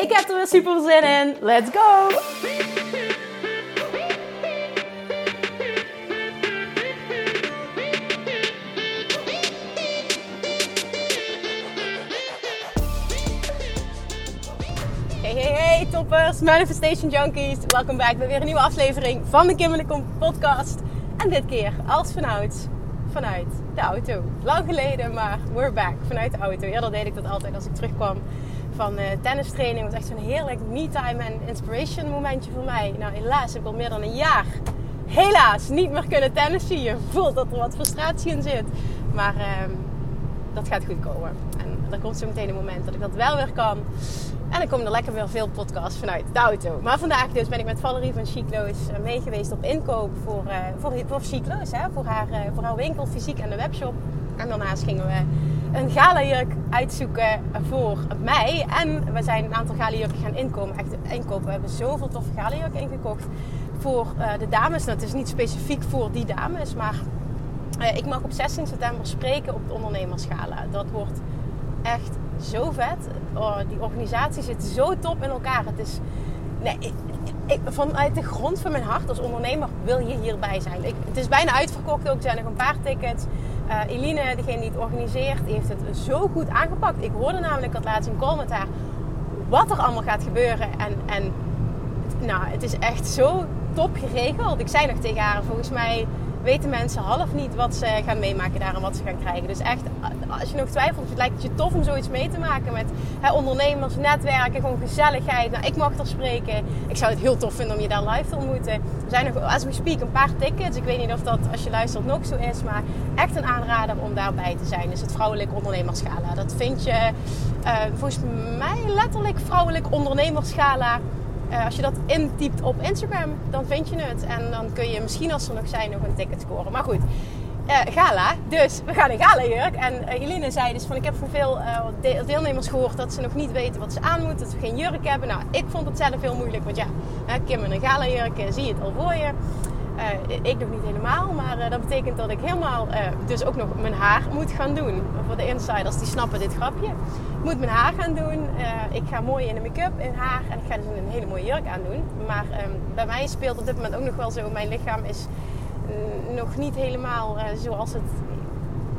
Ik heb er weer super zin in. Let's go! Hey, hey, hey, toppers, Manifestation Junkies. Welkom bij weer een nieuwe aflevering van de Kimberly podcast. En dit keer als vanuit, vanuit de auto. Lang geleden, maar we're back vanuit de auto. Eerder deed ik dat altijd als ik terugkwam van uh, tennistraining. Was echt zo'n heerlijk me-time en inspiration momentje voor mij. Nou, helaas heb ik al meer dan een jaar helaas niet meer kunnen tennissen. Je voelt dat er wat frustratie in zit. Maar uh, dat gaat goed komen. En er komt zo meteen een moment dat ik dat wel weer kan. En dan komen er lekker weer veel podcasts vanuit de auto. Maar vandaag dus ben ik met Valerie van Chicloos mee geweest op inkoop voor, uh, voor, voor Chicloos. Hè? Voor, haar, voor haar winkel fysiek en de webshop. En daarnaast gingen we een galajurk uitzoeken voor mij. En we zijn een aantal galajurken gaan inkomen, echt inkopen. We hebben zoveel toffe galajurken ingekocht voor uh, de dames. Nou, het is niet specifiek voor die dames, maar uh, ik mag op 16 september spreken op de ondernemerschala. Dat wordt echt zo vet. Oh, die organisatie zit zo top in elkaar. Het is... Nee, ik, ik, vanuit de grond van mijn hart als ondernemer wil je hierbij zijn. Ik, het is bijna uitverkocht ook. Er zijn nog een paar tickets. Uh, Eline, degene die het organiseert, heeft het zo goed aangepakt. Ik hoorde namelijk dat laatst een haar wat er allemaal gaat gebeuren. En, en nou, het is echt zo top geregeld. Ik zei nog tegen haar, volgens mij weten mensen half niet wat ze gaan meemaken daar en wat ze gaan krijgen. Dus echt, als je nog twijfelt, het lijkt het je tof om zoiets mee te maken met hè, ondernemers, netwerken, gewoon gezelligheid. Nou, ik mag er spreken. Ik zou het heel tof vinden om je daar live te ontmoeten. Er zijn nog, as we speak, een paar tickets. Ik weet niet of dat, als je luistert, nog zo is. Maar echt een aanrader om daarbij te zijn. Dus het Vrouwelijk Ondernemerschala. Dat vind je uh, volgens mij letterlijk Vrouwelijk Ondernemerschala. Uh, als je dat intypt op Instagram, dan vind je het. En dan kun je misschien als er nog zijn nog een ticket scoren. Maar goed, uh, gala. Dus we gaan een gala jurk. En uh, Eline zei dus van ik heb van veel de deelnemers gehoord dat ze nog niet weten wat ze aan moeten. Dat ze geen jurk hebben. Nou, ik vond het zelf heel moeilijk. Want ja, Kim in een gala jurk, zie je het al voor je. Uh, ik nog niet helemaal, maar uh, dat betekent dat ik helemaal uh, dus ook nog mijn haar moet gaan doen. Voor de insiders die snappen dit grapje. Ik moet mijn haar gaan doen. ik ga mooi in de make-up, in haar en ik ga dus een hele mooie jurk aan doen. Maar um, bij mij speelt op dit moment ook nog wel zo. Mijn lichaam is nog niet helemaal zoals, het,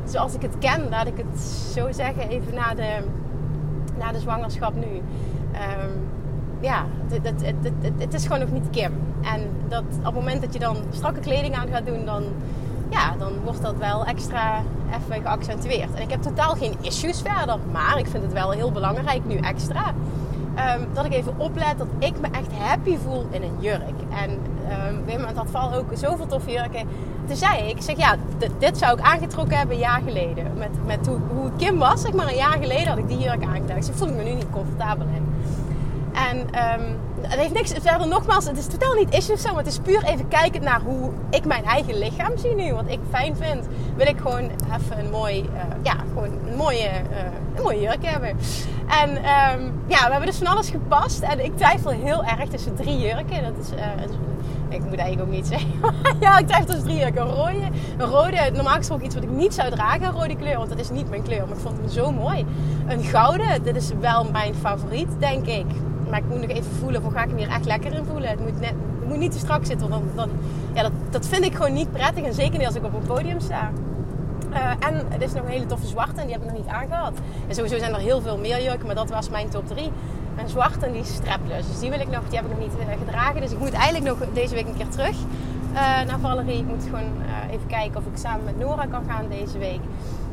zoals ik het ken. Laat ik het zo zeggen, even na de, na de zwangerschap nu. Um, ja, het, het, het, is gewoon nog niet Kim. En dat op het moment dat je dan strakke kleding aan gaat doen, dan, ja, dan wordt dat wel extra even geaccentueerd. En ik heb totaal geen issues verder, maar ik vind het wel heel belangrijk nu extra. Um, dat ik even oplet dat ik me echt happy voel in een jurk. En um, weet je, dat val ook zoveel toffe jurken. Toen zei ik, zeg ja, dit zou ik aangetrokken hebben een jaar geleden. Met, met hoe, Kim was, zeg maar een jaar geleden had ik die jurk. Ik zeg, voel ik me nu niet comfortabel in. En um, het heeft niks verder nogmaals, het is totaal niet issue zo, maar het is puur even kijken naar hoe ik mijn eigen lichaam zie nu. Wat ik fijn vind, wil ik gewoon even een mooi, uh, ja, gewoon een mooie, uh, een mooie jurk hebben. En um, ja, we hebben dus van alles gepast. En ik twijfel heel erg tussen drie jurken. Dat is, uh, ik moet eigenlijk ook niet zeggen. ja, ik twijfel tussen drie jurken. Een rode, een rode, normaal gesproken iets wat ik niet zou dragen, een rode kleur. Want dat is niet mijn kleur, maar ik vond hem zo mooi. Een gouden, dit is wel mijn favoriet, denk ik. Maar ik moet nog even voelen, hoe ga ik hem hier echt lekker in voelen? Het moet, net, het moet niet te strak zitten, want dan, ja, dat, dat vind ik gewoon niet prettig. En zeker niet als ik op een podium sta. Uh, en het is nog een hele toffe zwarte en die heb ik nog niet aangehad. En sowieso zijn er heel veel meer jurken, maar dat was mijn top 3. Een zwarte en die is strapless. Dus die wil ik nog, die heb ik nog niet uh, gedragen. Dus ik moet eigenlijk nog deze week een keer terug uh, naar Valerie. Ik moet gewoon even kijken of ik samen met Nora kan gaan deze week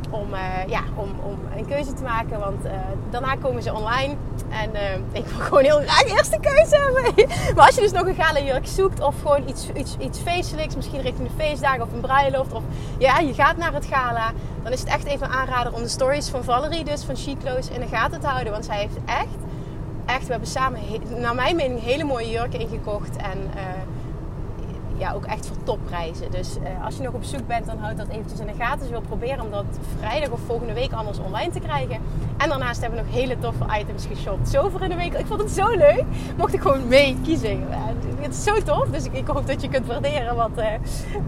om, uh, ja, om, om een keuze te maken. Want uh, daarna komen ze online. En uh, ik wil gewoon heel graag eerst de keuze hebben. maar als je dus nog een gala jurk zoekt of gewoon iets, iets, iets feestelijks, misschien richting de feestdagen of een bruiloft. Of ja, je gaat naar het gala. Dan is het echt even een aanrader om de stories van Valerie, dus van Chiclo's, in de gaten te houden. Want zij heeft echt echt, we hebben samen, naar mijn mening, hele mooie jurken ingekocht. En ja, ook echt voor topprijzen. Dus uh, als je nog op zoek bent, dan houd dat eventjes in de gaten. Dus wil proberen om dat vrijdag of volgende week anders online te krijgen. En daarnaast hebben we nog hele toffe items geshopt. Zo voor in de week. Ik vond het zo leuk. Mocht ik gewoon mee kiezen. het is zo tof. Dus ik, ik, hoop dat je kunt waarderen wat, uh,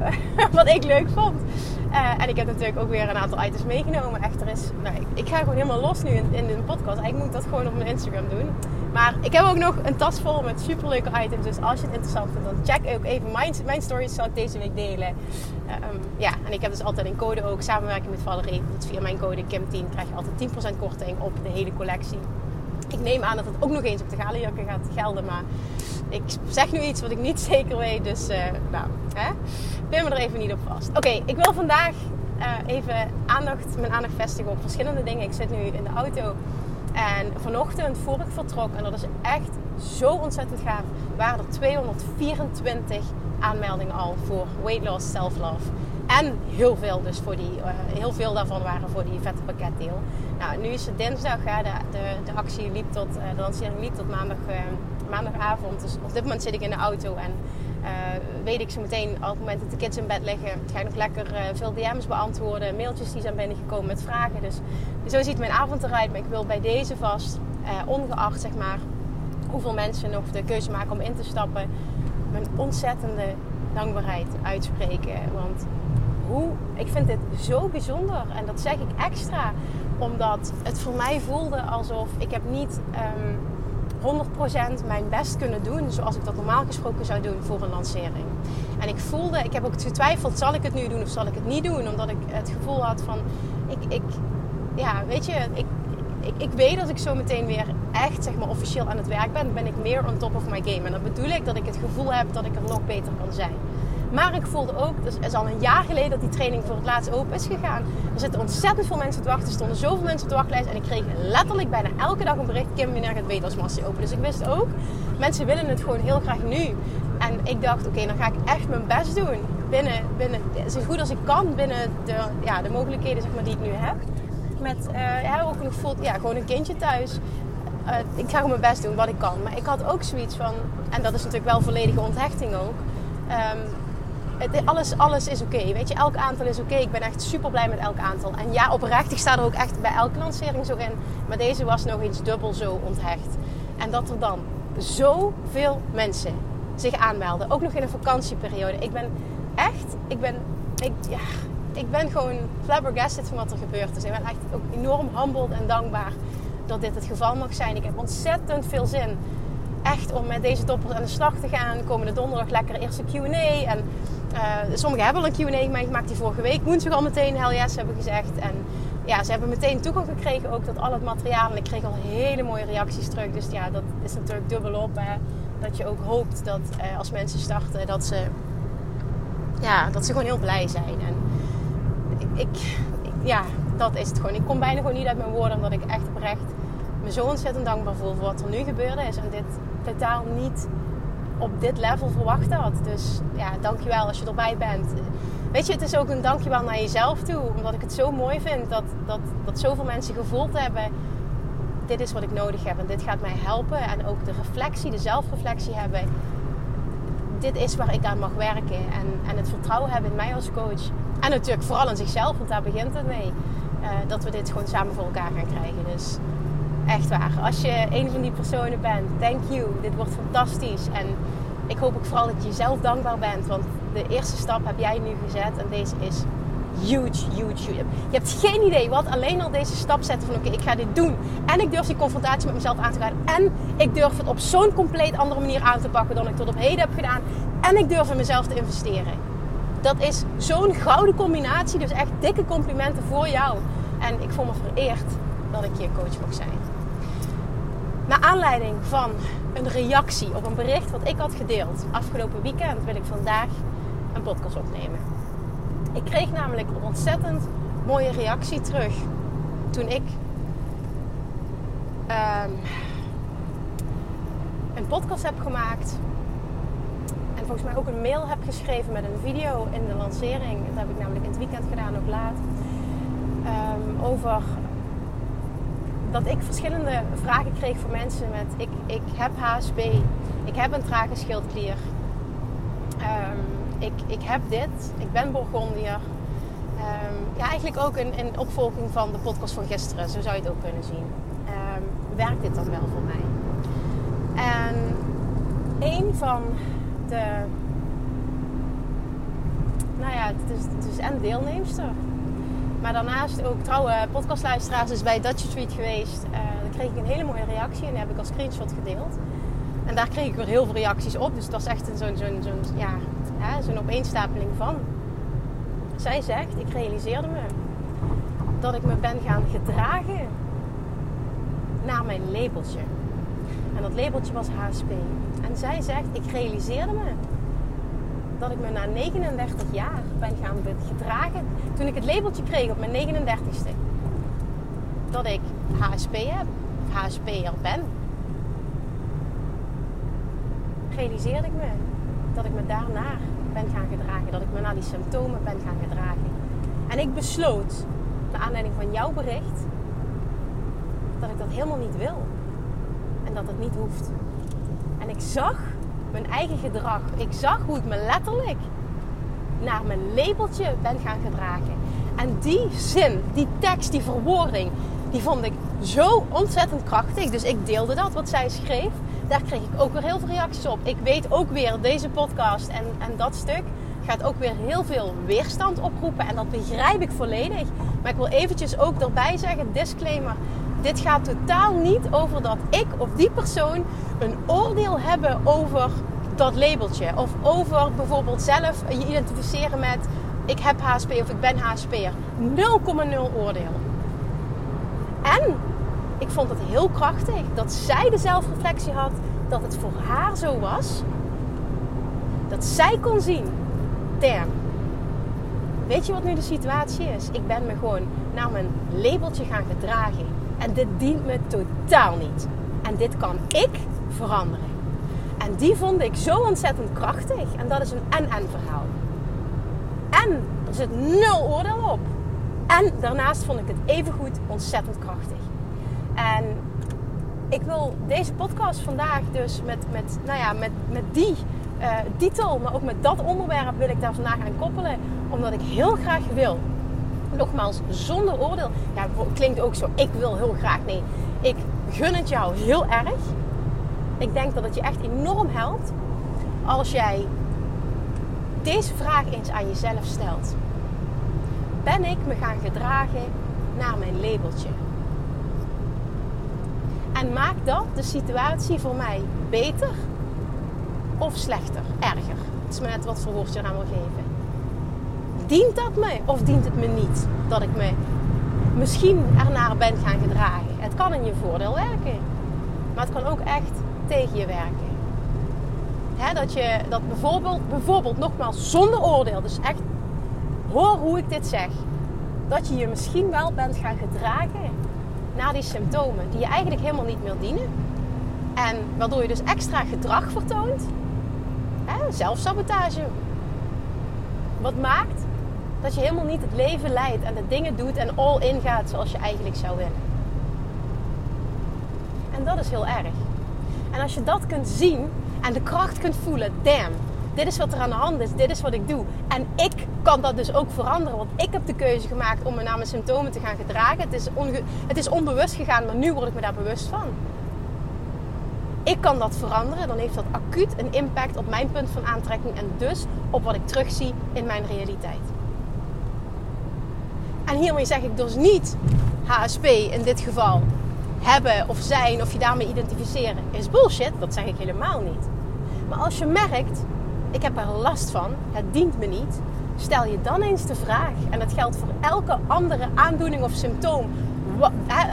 wat ik leuk vond. Uh, en ik heb natuurlijk ook weer een aantal items meegenomen. Echter is, nou, ik, ik, ga gewoon helemaal los nu in, in de podcast. Eigenlijk moet ik dat gewoon op mijn Instagram doen. Maar ik heb ook nog een tas vol met superleuke items. Dus als je het interessant vindt, dan check ook even mijn, mijn stories. Zal ik deze week delen. Um, ja, en ik heb dus altijd een code ook. Samenwerking met Valerie. Via mijn code KIM10 krijg je altijd 10% korting op de hele collectie. Ik neem aan dat het ook nog eens op de galenjakken gaat gelden. Maar ik zeg nu iets wat ik niet zeker weet. Dus uh, nou, hè? pin me er even niet op vast. Oké, ik wil vandaag uh, even aandacht, mijn aandacht vestigen op verschillende dingen. Ik zit nu in de auto. En vanochtend, voor ik vertrok, en dat is echt zo ontzettend gaaf, waren er 224 aanmeldingen al voor weight loss, self-love. En heel veel, dus voor die, uh, heel veel daarvan waren voor die vette pakketdeel. Nou, nu is het dinsdag, de, de, de actie liep tot, uh, de lancering liep tot maandag, uh, maandagavond. Dus op dit moment zit ik in de auto en weet ik zo meteen, op het moment dat de kids in bed liggen, ga ik nog lekker veel DM's beantwoorden, mailtjes die zijn binnengekomen met vragen. Dus zo ziet mijn avond eruit. Maar ik wil bij deze vast, ongeacht zeg maar hoeveel mensen nog de keuze maken om in te stappen, mijn ontzettende dankbaarheid uitspreken. Want hoe, ik vind dit zo bijzonder en dat zeg ik extra omdat het voor mij voelde alsof ik heb niet ehm, 100% mijn best kunnen doen zoals ik dat normaal gesproken zou doen voor een lancering. En ik voelde, ik heb ook getwijfeld, zal ik het nu doen of zal ik het niet doen? Omdat ik het gevoel had van, ik, ik ja, weet je, ik, ik, ik weet dat ik zo meteen weer echt zeg maar, officieel aan het werk ben, ben ik meer on top of my game. En dat bedoel ik dat ik het gevoel heb dat ik er nog beter kan zijn. Maar ik voelde ook, dus het is al een jaar geleden dat die training voor het laatst open is gegaan. Er zitten ontzettend veel mensen te wachten. Er stonden zoveel mensen op de wachtlijst. En ik kreeg letterlijk bijna elke dag een bericht. Kim, wanneer gaat Weetelsmassie open? Dus ik wist ook, mensen willen het gewoon heel graag nu. En ik dacht, oké, dan ga ik echt mijn best doen. Binnen, binnen, zo goed als ik kan binnen de, ja, de mogelijkheden zeg maar, die ik nu heb. Met, uh, ook nog voelt, ja, gewoon een kindje thuis. Uh, ik ga gewoon mijn best doen wat ik kan. Maar ik had ook zoiets van, en dat is natuurlijk wel volledige onthechting ook. Um, alles, alles is oké. Weet je, elk aantal is oké. Ik ben echt super blij met elk aantal. En ja, oprecht, ik sta er ook echt bij elke lancering zo in. Maar deze was nog eens dubbel zo onthecht. En dat er dan zoveel mensen zich aanmelden. Ook nog in een vakantieperiode. Ik ben echt, ik ben, ik, ja, ik ben gewoon flabbergasted van wat er gebeurd is. Ik ben echt ook enorm humbled en dankbaar dat dit het geval mag zijn. Ik heb ontzettend veel zin echt om met deze toppers aan de slag te gaan. Komende donderdag lekker eerste Q&A. En sommigen hebben al een Q&A meegemaakt die vorige week woensdag al meteen hell yes hebben gezegd. En ja, ze hebben meteen toegang gekregen ook tot al het materiaal. En ik kreeg al hele mooie reacties terug. Dus ja, dat is natuurlijk dubbelop. Hè? Dat je ook hoopt dat uh, als mensen starten, dat ze, ja, dat ze gewoon heel blij zijn. En ik, ik, ja, dat is het gewoon. Ik kom bijna gewoon niet uit mijn woorden, omdat ik echt oprecht me zo ontzettend dankbaar voel voor wat er nu gebeurde is. En dit totaal niet op dit level verwacht had. Dus ja, dankjewel als je erbij bent. Weet je, het is ook een dankjewel naar jezelf toe. Omdat ik het zo mooi vind dat, dat, dat zoveel mensen gevoeld hebben. Dit is wat ik nodig heb en dit gaat mij helpen. En ook de reflectie, de zelfreflectie hebben. Dit is waar ik aan mag werken. En, en het vertrouwen hebben in mij als coach. En natuurlijk vooral in zichzelf, want daar begint het mee. Uh, dat we dit gewoon samen voor elkaar gaan krijgen. Dus Echt waar. Als je een van die personen bent, thank you. Dit wordt fantastisch. En ik hoop ook vooral dat je jezelf dankbaar bent. Want de eerste stap heb jij nu gezet. En deze is huge, huge, huge. Je hebt geen idee wat alleen al deze stap zetten van oké, ik ga dit doen. En ik durf die confrontatie met mezelf aan te gaan. En ik durf het op zo'n compleet andere manier aan te pakken dan ik tot op heden heb gedaan. En ik durf in mezelf te investeren. Dat is zo'n gouden combinatie. Dus echt dikke complimenten voor jou. En ik voel me vereerd dat ik je coach mag zijn. Naar aanleiding van een reactie op een bericht wat ik had gedeeld afgelopen weekend, wil ik vandaag een podcast opnemen. Ik kreeg namelijk een ontzettend mooie reactie terug toen ik um, een podcast heb gemaakt. En volgens mij ook een mail heb geschreven met een video in de lancering. Dat heb ik namelijk in het weekend gedaan, ook laat. Um, over dat ik verschillende vragen kreeg van mensen met ik, ik heb HSP, ik heb een trage schildklier, ehm, ik, ik heb dit, ik ben Borgondier. Um, ja, eigenlijk ook een, een opvolging van de podcast van gisteren, zo zou je het ook kunnen zien. Um, werkt dit dan wel voor mij? En een van de, nou ja, het is, het is en maar daarnaast ook trouwe podcastluisteraars is bij Dutch Street geweest. Uh, daar kreeg ik een hele mooie reactie en die heb ik als screenshot gedeeld. En daar kreeg ik weer heel veel reacties op. Dus dat was echt zo'n zo'n ja, zo'n opeenstapeling van. Zij zegt, ik realiseerde me dat ik me ben gaan gedragen naar mijn labeltje. En dat labeltje was HSP. En zij zegt, ik realiseerde me dat ik me na 39 jaar ben gaan gedragen. Toen ik het labeltje kreeg op mijn 39ste. Dat ik HSP heb. HSP'er ben. Realiseerde ik me dat ik me daarnaar ben gaan gedragen. Dat ik me naar die symptomen ben gaan gedragen. En ik besloot, naar aanleiding van jouw bericht, dat ik dat helemaal niet wil. En dat het niet hoeft. En ik zag mijn eigen gedrag. Ik zag hoe ik me letterlijk naar mijn labeltje ben gaan gedragen. En die zin, die tekst, die verwoording, die vond ik zo ontzettend krachtig. Dus ik deelde dat, wat zij schreef. Daar kreeg ik ook weer heel veel reacties op. Ik weet ook weer, deze podcast en, en dat stuk gaat ook weer heel veel weerstand oproepen. En dat begrijp ik volledig. Maar ik wil eventjes ook erbij zeggen, disclaimer. Dit gaat totaal niet over dat ik of die persoon een oordeel hebben over dat labeltje. Of over bijvoorbeeld zelf je identificeren met ik heb HSP of ik ben HSP'er. 0,0 oordeel. En ik vond het heel krachtig dat zij de zelfreflectie had dat het voor haar zo was. Dat zij kon zien, damn, weet je wat nu de situatie is? Ik ben me gewoon naar mijn labeltje gaan gedragen. En dit dient me totaal niet. En dit kan ik veranderen. En die vond ik zo ontzettend krachtig. En dat is een en-en verhaal. En er zit nul oordeel op. En daarnaast vond ik het evengoed ontzettend krachtig. En ik wil deze podcast vandaag dus met, met, nou ja, met, met die uh, titel, maar ook met dat onderwerp wil ik daar vandaag aan koppelen. Omdat ik heel graag wil, nogmaals, zonder oordeel. Ja, klinkt ook zo, ik wil heel graag. Nee, ik gun het jou heel erg. Ik denk dat het je echt enorm helpt als jij deze vraag eens aan jezelf stelt. Ben ik me gaan gedragen naar mijn labeltje? En maakt dat de situatie voor mij beter of slechter, erger? Het is maar net wat voor woord je eraan wil geven. Dient dat me of dient het me niet dat ik me misschien ernaar ben gaan gedragen? Het kan in je voordeel werken, maar het kan ook echt tegen je werken. dat je dat bijvoorbeeld, bijvoorbeeld nogmaals zonder oordeel, dus echt hoor hoe ik dit zeg, dat je je misschien wel bent gaan gedragen naar die symptomen die je eigenlijk helemaal niet meer dienen. En waardoor je dus extra gedrag vertoont. Hè, zelfsabotage. Wat maakt dat je helemaal niet het leven leidt en de dingen doet en all in gaat zoals je eigenlijk zou willen. En dat is heel erg. En als je dat kunt zien en de kracht kunt voelen, damn, dit is wat er aan de hand is, dit is wat ik doe. En ik kan dat dus ook veranderen, want ik heb de keuze gemaakt om me naar mijn symptomen te gaan gedragen. Het is, het is onbewust gegaan, maar nu word ik me daar bewust van. Ik kan dat veranderen, dan heeft dat acuut een impact op mijn punt van aantrekking en dus op wat ik terugzie in mijn realiteit. En hiermee zeg ik dus niet HSP in dit geval hebben of zijn of je daarmee identificeren is bullshit. Dat zeg ik helemaal niet. Maar als je merkt, ik heb er last van, het dient me niet, stel je dan eens de vraag. En dat geldt voor elke andere aandoening of symptoom.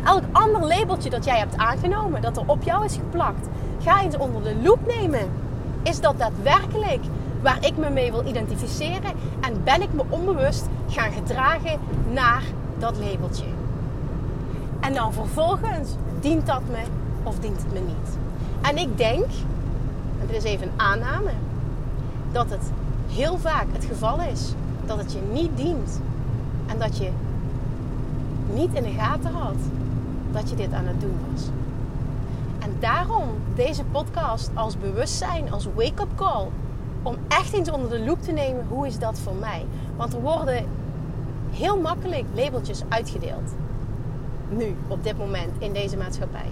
Elk ander labeltje dat jij hebt aangenomen, dat er op jou is geplakt. Ga eens onder de loep nemen. Is dat daadwerkelijk waar ik me mee wil identificeren? En ben ik me onbewust gaan gedragen naar dat labeltje? En dan vervolgens, dient dat me of dient het me niet? En ik denk, en dit is even een aanname, dat het heel vaak het geval is dat het je niet dient. En dat je niet in de gaten had dat je dit aan het doen was. En daarom deze podcast als bewustzijn, als wake-up call. Om echt eens onder de loep te nemen, hoe is dat voor mij? Want er worden heel makkelijk labeltjes uitgedeeld. Nu, op dit moment, in deze maatschappij.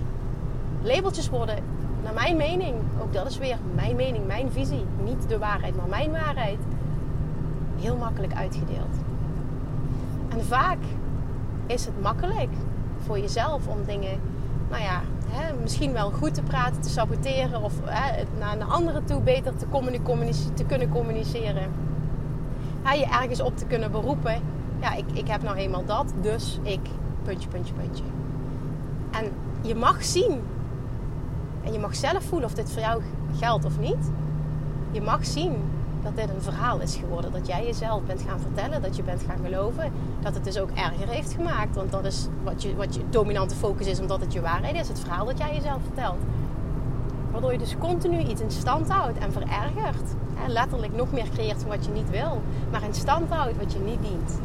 Labeltjes worden, naar mijn mening, ook dat is weer mijn mening, mijn visie, niet de waarheid, maar mijn waarheid, heel makkelijk uitgedeeld. En vaak is het makkelijk voor jezelf om dingen, nou ja, hè, misschien wel goed te praten, te saboteren of hè, naar een andere toe beter te, kunnen communiceren. Hè, je ergens op te kunnen beroepen. Ja, ik, ik heb nou eenmaal dat, dus ik, puntje, puntje, puntje. En je mag zien en je mag zelf voelen of dit voor jou geldt of niet. Je mag zien dat dit een verhaal is geworden. Dat jij jezelf bent gaan vertellen, dat je bent gaan geloven. Dat het dus ook erger heeft gemaakt. Want dat is wat je, wat je dominante focus is, omdat het je waarheid is. Het verhaal dat jij jezelf vertelt. Waardoor je dus continu iets in stand houdt en verergert. En letterlijk nog meer creëert van wat je niet wil. Maar in stand houdt wat je niet dient.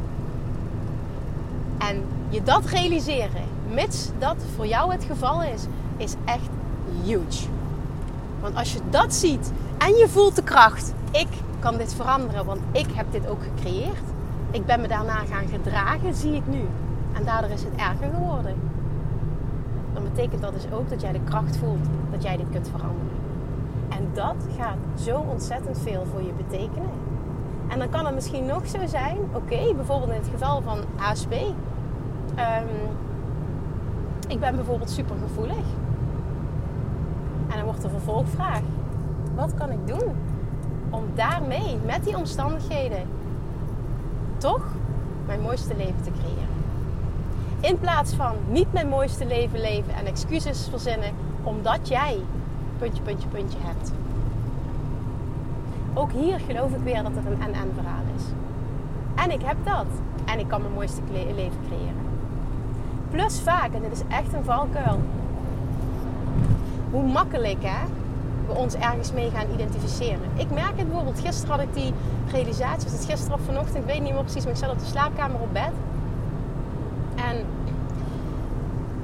En je dat realiseren, mits dat voor jou het geval is, is echt huge. Want als je dat ziet en je voelt de kracht, ik kan dit veranderen, want ik heb dit ook gecreëerd. Ik ben me daarna gaan gedragen, zie ik nu. En daardoor is het erger geworden. Dan betekent dat dus ook dat jij de kracht voelt dat jij dit kunt veranderen. En dat gaat zo ontzettend veel voor je betekenen. En dan kan het misschien nog zo zijn, oké, bijvoorbeeld in het geval van ASP. Ehm, ik ben bijvoorbeeld super gevoelig. En dan wordt de vervolgvraag: wat kan ik doen om daarmee, met die omstandigheden, toch mijn mooiste leven te creëren. In plaats van niet mijn mooiste leven leven en excuses verzinnen omdat jij puntje, puntje, puntje hebt. Ook hier geloof ik weer dat het een en-en verhaal is. En ik heb dat. En ik kan mijn mooiste leven creëren. Plus vaak, en dit is echt een valkuil. Hoe makkelijk hè, ons ergens mee gaan identificeren. Ik merk het bijvoorbeeld, gisteren had ik die realisatie, was het gisteren of vanochtend, ik weet niet meer precies, maar ik zat op de slaapkamer op bed. En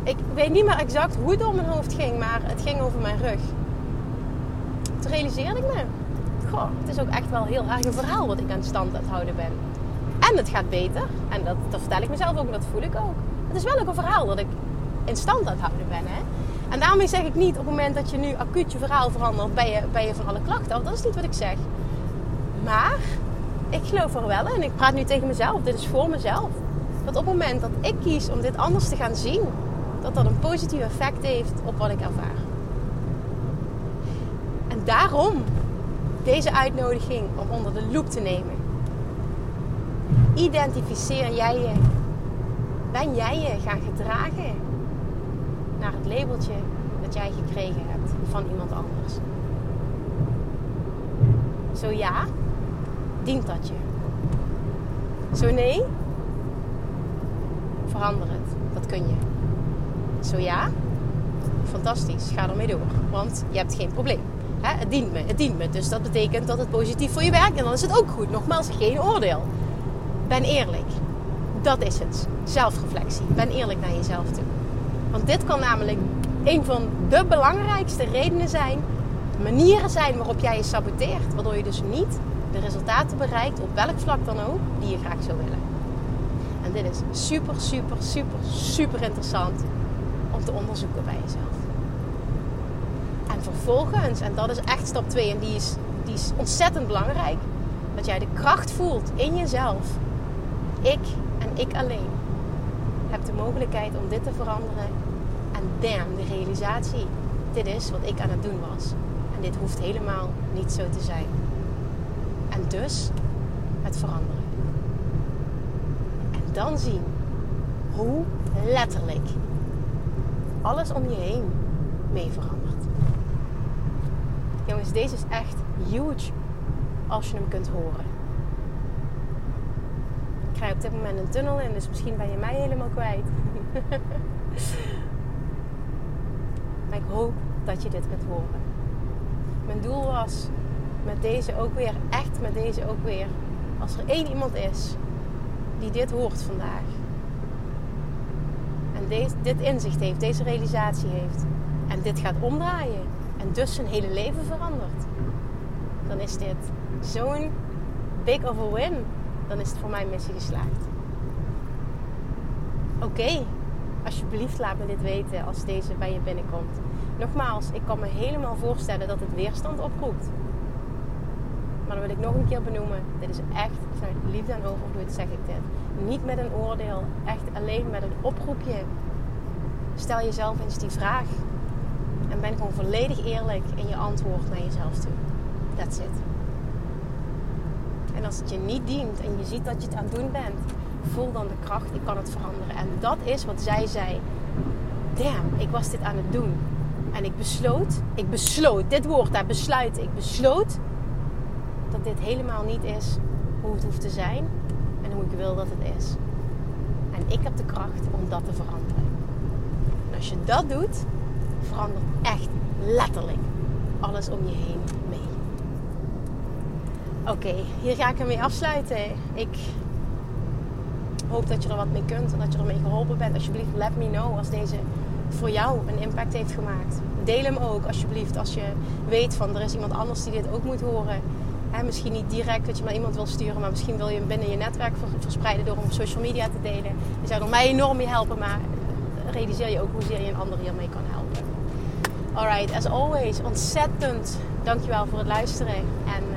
ik weet niet meer exact hoe het door mijn hoofd ging, maar het ging over mijn rug. Toen realiseerde ik me, goh, het is ook echt wel heel erg een verhaal wat ik aan stand het houden ben. En het gaat beter. En dat, dat vertel ik mezelf ook en dat voel ik ook. Het is wel ook een verhaal dat ik in stand aan het houden ben. Hè? En daarmee zeg ik niet op het moment dat je nu acuut je verhaal verandert, ben je, ben je van alle klachten af. Dat is niet wat ik zeg. Maar ik geloof er wel in. Ik praat nu tegen mezelf. Dit is voor mezelf. Dat op het moment dat ik kies om dit anders te gaan zien, dat dat een positief effect heeft op wat ik ervaar. En daarom deze uitnodiging om onder de loep te nemen. Identificeer jij je? Ben jij je gaan gedragen naar het labeltje dat jij gekregen hebt van iemand anders? Zo ja, dient dat je. Zo nee, verander het. Dat kun je. Zo ja, fantastisch. Ga ermee door. Want je hebt geen probleem. het dient me, het dient me. Dus dat betekent dat het positief voor je werkt. En dan is het ook goed. Nogmaals, geen oordeel. Ben eerlijk. Dat is het. Zelfreflectie. Ben eerlijk naar jezelf toe. Want dit kan namelijk een van de belangrijkste redenen zijn, manieren zijn waarop jij je saboteert, waardoor je dus niet de resultaten bereikt, op welk vlak dan ook, die je graag zou willen. En dit is super, super, super, super interessant om te onderzoeken bij jezelf. En vervolgens, en dat is echt stap 2 en die is, die is ontzettend belangrijk, dat jij de kracht voelt in jezelf. Ik ik alleen heb de mogelijkheid om dit te veranderen. En damn, de realisatie. Dit is wat ik aan het doen was. En dit hoeft helemaal niet zo te zijn. En dus het veranderen. En dan zien hoe letterlijk alles om je heen mee verandert. Jongens, deze is echt huge als je hem kunt horen. Ik ga op dit moment een tunnel in, dus misschien ben je mij helemaal kwijt. maar ik hoop dat je dit kunt horen. Mijn doel was met deze ook weer, echt met deze ook weer, als er één iemand is die dit hoort vandaag. en deze, dit inzicht heeft, deze realisatie heeft en dit gaat omdraaien en dus zijn hele leven verandert, dan is dit zo'n big of a win. Dan is het voor mij missie geslaagd. Oké, alsjeblieft laat me dit weten als deze bij je binnenkomt. Nogmaals, ik kan me helemaal voorstellen dat het weerstand oproept. Maar dan wil ik nog een keer benoemen. Dit is echt vanuit liefde en overvloed zeg ik dit. Niet met een oordeel. Echt alleen met een oproepje. Stel jezelf eens die vraag. En ben gewoon volledig eerlijk in je antwoord naar jezelf toe. That's it. En als het je niet dient en je ziet dat je het aan het doen bent, voel dan de kracht, ik kan het veranderen. En dat is wat zij zei. Damn, ik was dit aan het doen. En ik besloot, ik besloot, dit woord daar, besluiten. Ik besloot dat dit helemaal niet is hoe het hoeft te zijn en hoe ik wil dat het is. En ik heb de kracht om dat te veranderen. En als je dat doet, verandert echt letterlijk alles om je heen mee. Oké, hier ga ik ermee afsluiten. Ik hoop dat je er wat mee kunt en dat je ermee geholpen bent. Alsjeblieft, let me know als deze voor jou een impact heeft gemaakt. Deel hem ook alsjeblieft als je weet van er is iemand anders die dit ook moet horen. He, misschien niet direct dat je maar iemand wil sturen, maar misschien wil je hem binnen je netwerk verspreiden door hem op social media te delen. Je zou er mij enorm mee helpen, maar realiseer je ook hoezeer je een ander hiermee kan helpen. Alright, as always, ontzettend dankjewel voor het luisteren. En uh,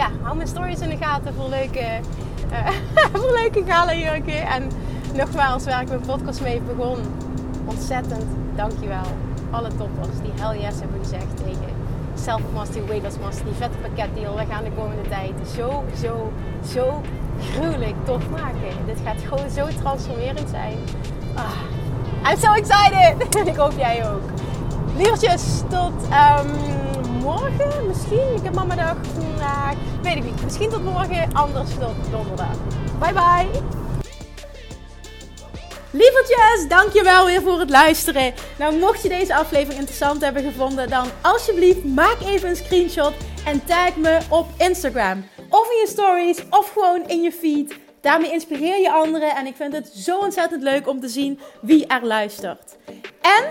ja, hou mijn stories in de gaten voor leuke, uh, voor leuke galenjurken. En nogmaals, waar ik mijn podcast mee begon, ontzettend dankjewel. Alle toppers die hell yes hebben gezegd tegen Self Mastery, Weight Mastery, die vette pakketdeal. We gaan de komende tijd zo, zo, zo gruwelijk tof maken. Dit gaat gewoon zo transformerend zijn. Ah, I'm so excited! ik hoop jij ook. Lievertjes, tot um, morgen misschien. Ik heb mama dag. Weet ik niet. Misschien tot morgen, anders tot donderdag. Bye bye! Lievertjes, dankjewel weer voor het luisteren. Nou, mocht je deze aflevering interessant hebben gevonden, dan alsjeblieft maak even een screenshot en tag me op Instagram. Of in je stories, of gewoon in je feed. Daarmee inspireer je anderen en ik vind het zo ontzettend leuk om te zien wie er luistert. En